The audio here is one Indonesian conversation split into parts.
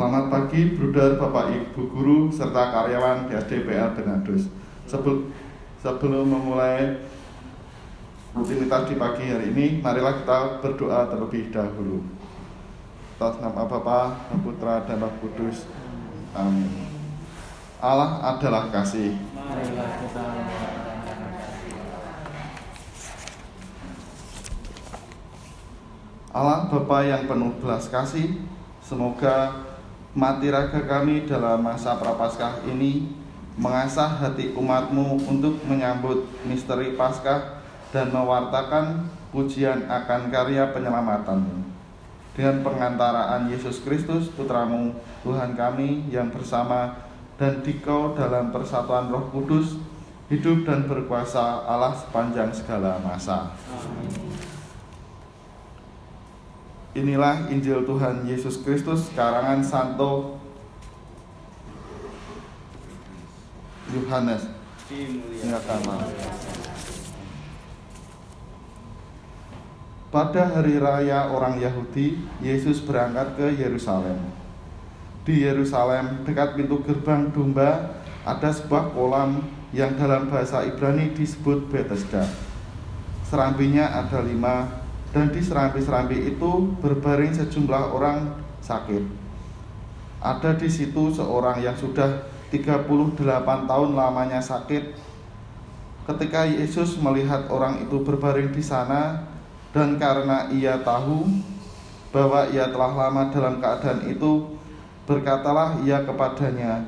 Selamat pagi, Bruder, Bapak, Ibu Guru, serta karyawan di SDPL Benadus. Sebelum, sebelum memulai rutinitas di pagi hari ini, marilah kita berdoa terlebih dahulu. Atas nama Bapa, Putra, dan Roh Kudus. Amin. Allah adalah kasih. Marilah kita Allah Bapa yang penuh belas kasih, semoga mati raga kami dalam masa prapaskah ini mengasah hati umatmu untuk menyambut misteri Paskah dan mewartakan pujian akan karya penyelamatanmu. Dengan pengantaraan Yesus Kristus, Putramu, Tuhan kami yang bersama dan dikau dalam persatuan roh kudus, hidup dan berkuasa Allah sepanjang segala masa. Amin. Inilah Injil Tuhan Yesus Kristus karangan Santo Yohanes. Pada hari raya orang Yahudi, Yesus berangkat ke Yerusalem. Di Yerusalem, dekat pintu gerbang domba, ada sebuah kolam yang dalam bahasa Ibrani disebut Bethesda. Serambinya ada lima dan di serambi-serambi itu berbaring sejumlah orang sakit. Ada di situ seorang yang sudah 38 tahun lamanya sakit. Ketika Yesus melihat orang itu berbaring di sana dan karena ia tahu bahwa ia telah lama dalam keadaan itu, berkatalah ia kepadanya,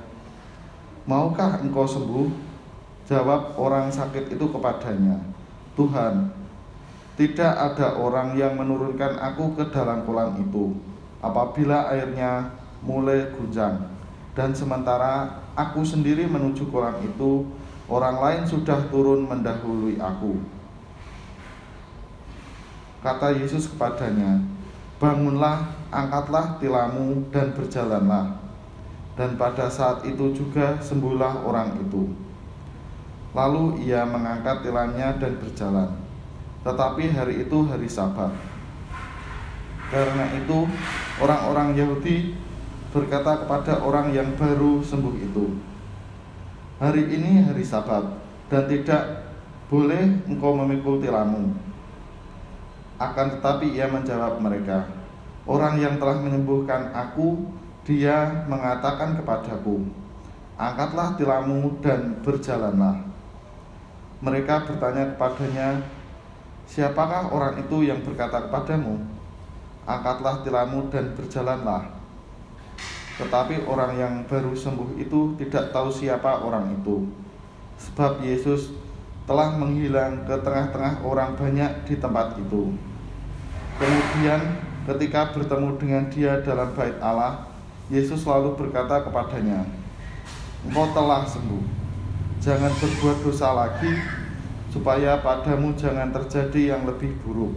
"Maukah engkau sembuh?" Jawab orang sakit itu kepadanya, "Tuhan, tidak ada orang yang menurunkan aku ke dalam kolam itu apabila airnya mulai gunjang dan sementara aku sendiri menuju kolam itu orang lain sudah turun mendahului aku. Kata Yesus kepadanya bangunlah angkatlah tilamu dan berjalanlah. Dan pada saat itu juga sembuhlah orang itu. Lalu ia mengangkat tilanya dan berjalan tetapi hari itu hari Sabat. Karena itu, orang-orang Yahudi berkata kepada orang yang baru sembuh itu, "Hari ini hari Sabat, dan tidak boleh engkau memikul tilammu." Akan tetapi ia menjawab mereka, "Orang yang telah menyembuhkan aku, dia mengatakan kepadaku, angkatlah tilammu dan berjalanlah." Mereka bertanya kepadanya, Siapakah orang itu yang berkata kepadamu, Angkatlah tilammu dan berjalanlah. Tetapi orang yang baru sembuh itu tidak tahu siapa orang itu, sebab Yesus telah menghilang ke tengah-tengah orang banyak di tempat itu. Kemudian, ketika bertemu dengan dia dalam bait Allah, Yesus selalu berkata kepadanya, "Engkau telah sembuh, jangan berbuat dosa lagi, supaya padamu jangan terjadi yang lebih buruk.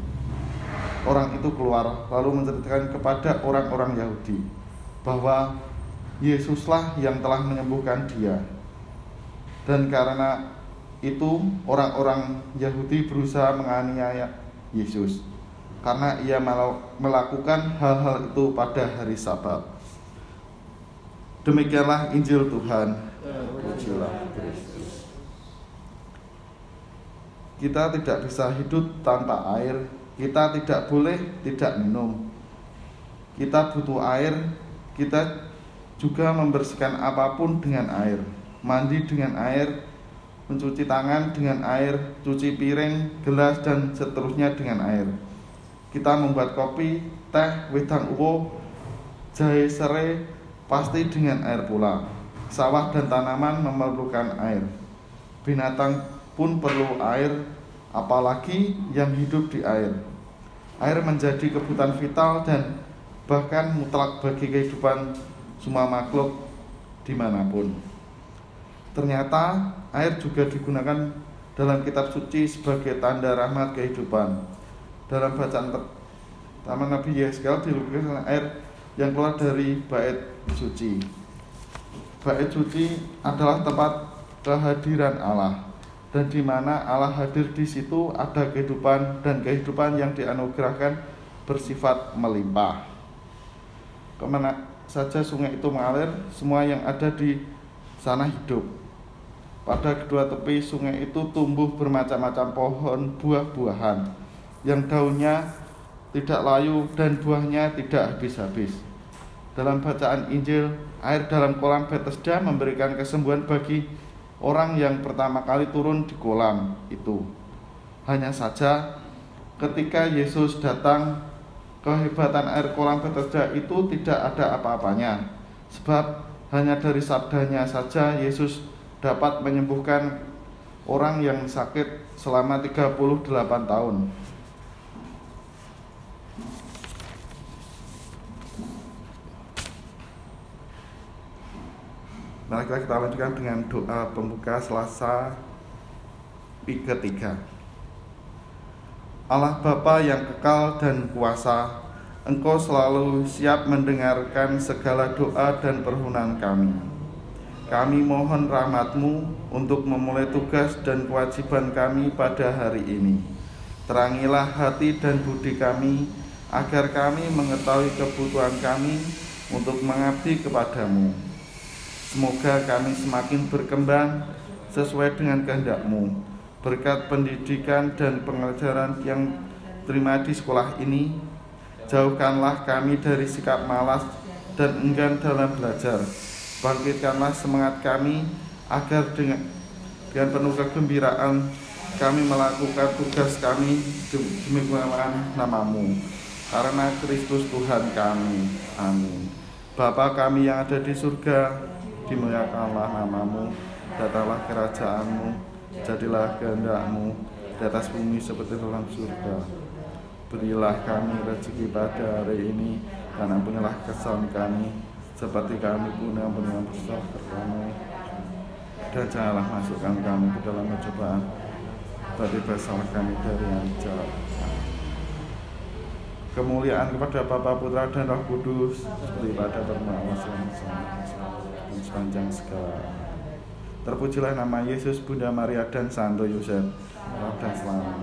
Orang itu keluar lalu menceritakan kepada orang-orang Yahudi bahwa Yesuslah yang telah menyembuhkan dia. Dan karena itu orang-orang Yahudi berusaha menganiaya Yesus karena ia melakukan hal-hal itu pada hari Sabat. Demikianlah Injil Tuhan. Pujilah Kristus. Kita tidak bisa hidup tanpa air. Kita tidak boleh tidak minum. Kita butuh air. Kita juga membersihkan apa pun dengan air. Mandi dengan air, mencuci tangan dengan air, cuci piring, gelas dan seterusnya dengan air. Kita membuat kopi, teh, wedang uwo, jahe serai pasti dengan air pula. Sawah dan tanaman memerlukan air. Binatang pun perlu air, apalagi yang hidup di air. Air menjadi kebutuhan vital dan bahkan mutlak bagi kehidupan semua makhluk di mana pun. Ternyata air juga digunakan dalam kitab suci sebagai tanda rahmat kehidupan. Dalam bacaan pertama Nabi Yeskel dilukiskan air yang keluar dari bait suci. Bait suci adalah tempat kehadiran Allah dan di mana Allah hadir di situ ada kehidupan dan kehidupan yang dianugerahkan bersifat melimpah. Ke mana, saja sungai itu mengalir, semua yang ada di sana hidup. Pada kedua tepi sungai itu tumbuh bermacam-macam pohon buah-buahan yang daunnya tidak layu dan buahnya tidak habis-habis. Dalam bacaan Injil, air dalam kolam Bethesda memberikan kesembuhan bagi orang yang pertama kali turun di kolam itu. Hanya saja ketika Yesus datang kehebatan air kolam Bethesda itu tidak ada apa-apanya sebab hanya dari sabdanya saja Yesus dapat menyembuhkan orang yang sakit selama 38 tahun. Mari kita lanjutkan dengan doa pembuka Selasa ketiga. Allah Bapa yang kekal dan kuasa, Engkau selalu siap mendengarkan segala doa dan permohonan kami. Kami mohon rahmatmu untuk memulai tugas dan kewajiban kami pada hari ini. Terangilah hati dan budi kami, agar kami mengetahui kebutuhan kami untuk mengabdi kepadamu. Semoga kami semakin berkembang sesuai dengan kehendakmu berkat pendidikan dan pengajaran yang terima di sekolah ini, jauhkanlah kami dari sikap malas dan enggan dalam belajar. Bangkitkanlah semangat kami agar dengan, dengan penuh kegembiraan kami melakukan tugas kami demi kemuliaan namamu. Karena Kristus Tuhan kami. Amin. Bapa kami yang ada di surga, dimuliakanlah namamu, datanglah kerajaanmu, jadilah kehendakmu di atas bumi seperti dalam surga. Berilah kami rezeki pada hari ini dan ampunilah kesalahan kami seperti kami pun ampuni yang besar kami. Dan janganlah masukkan kami ke dalam percobaan, tapi bersalah kami dari yang jahat. Kemuliaan kepada Bapa Putra dan Roh Kudus seperti pada permulaan dan sepanjang segala Terpujilah nama Yesus, Bunda Maria dan Santo Yosef, dan selamat.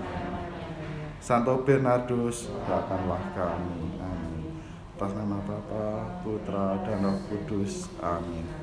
Santo Bernardus, doakanlah kami. Amin. Atas nama Bapa, Putra, dan Roh Kudus. Amin.